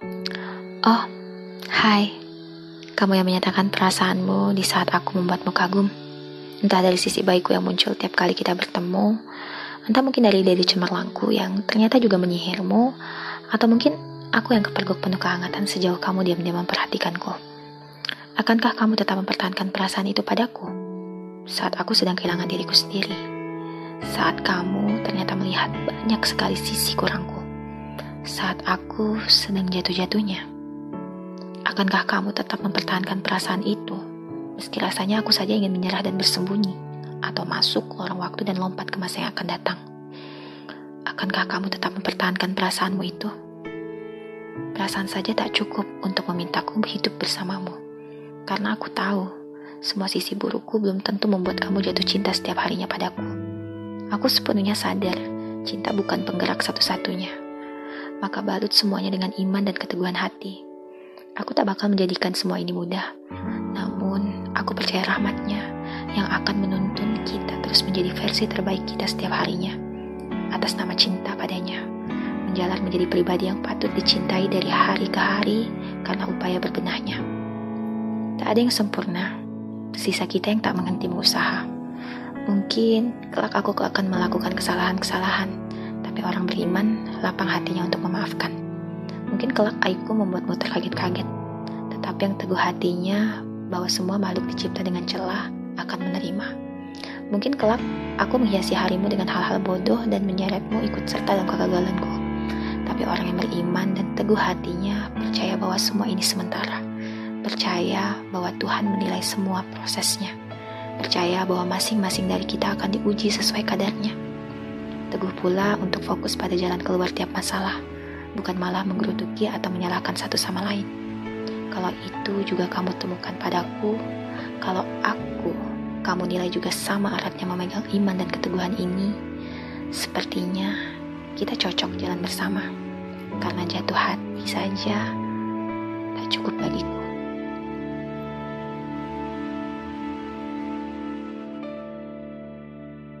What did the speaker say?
Oh, hai. Kamu yang menyatakan perasaanmu di saat aku membuatmu kagum. Entah dari sisi baikku yang muncul tiap kali kita bertemu, entah mungkin dari dari cemerlangku yang ternyata juga menyihirmu, atau mungkin aku yang kepergok penuh kehangatan sejauh kamu diam-diam memperhatikanku. Akankah kamu tetap mempertahankan perasaan itu padaku? Saat aku sedang kehilangan diriku sendiri. Saat kamu ternyata melihat banyak sekali sisi kurangku. Saat aku sedang jatuh-jatuhnya. Akankah kamu tetap mempertahankan perasaan itu? Meski rasanya aku saja ingin menyerah dan bersembunyi, atau masuk lorong waktu dan lompat ke masa yang akan datang. Akankah kamu tetap mempertahankan perasaanmu itu? Perasaan saja tak cukup untuk memintaku hidup bersamamu. Karena aku tahu, semua sisi burukku belum tentu membuat kamu jatuh cinta setiap harinya padaku. Aku sepenuhnya sadar, cinta bukan penggerak satu-satunya. Maka balut semuanya dengan iman dan keteguhan hati. Aku tak bakal menjadikan semua ini mudah. Namun, aku percaya rahmatnya yang akan menuntun kita terus menjadi versi terbaik kita setiap harinya. Atas nama cinta padanya. Menjalar menjadi pribadi yang patut dicintai dari hari ke hari karena upaya berbenahnya. Tak ada yang sempurna. Sisa kita yang tak menghenti berusaha. Mungkin kelak aku akan melakukan kesalahan-kesalahan, tapi orang beriman lapang hatinya untuk memaafkan. Mungkin kelak aibku membuatmu terkaget-kaget, tetapi yang teguh hatinya bahwa semua makhluk dicipta dengan celah akan menerima. Mungkin kelak aku menghiasi harimu dengan hal-hal bodoh dan menyeretmu ikut serta dalam kegagalanku. Tapi orang yang beriman dan teguh hatinya percaya bahwa semua ini sementara. Percaya bahwa Tuhan menilai semua prosesnya. Percaya bahwa masing-masing dari kita akan diuji sesuai kadarnya. Teguh pula untuk fokus pada jalan keluar tiap masalah, bukan malah menggerutuki atau menyalahkan satu sama lain. Kalau itu juga kamu temukan padaku, kalau aku, kamu nilai juga sama eratnya memegang iman dan keteguhan ini, sepertinya kita cocok jalan bersama. Karena jatuh hati saja tak cukup bagiku.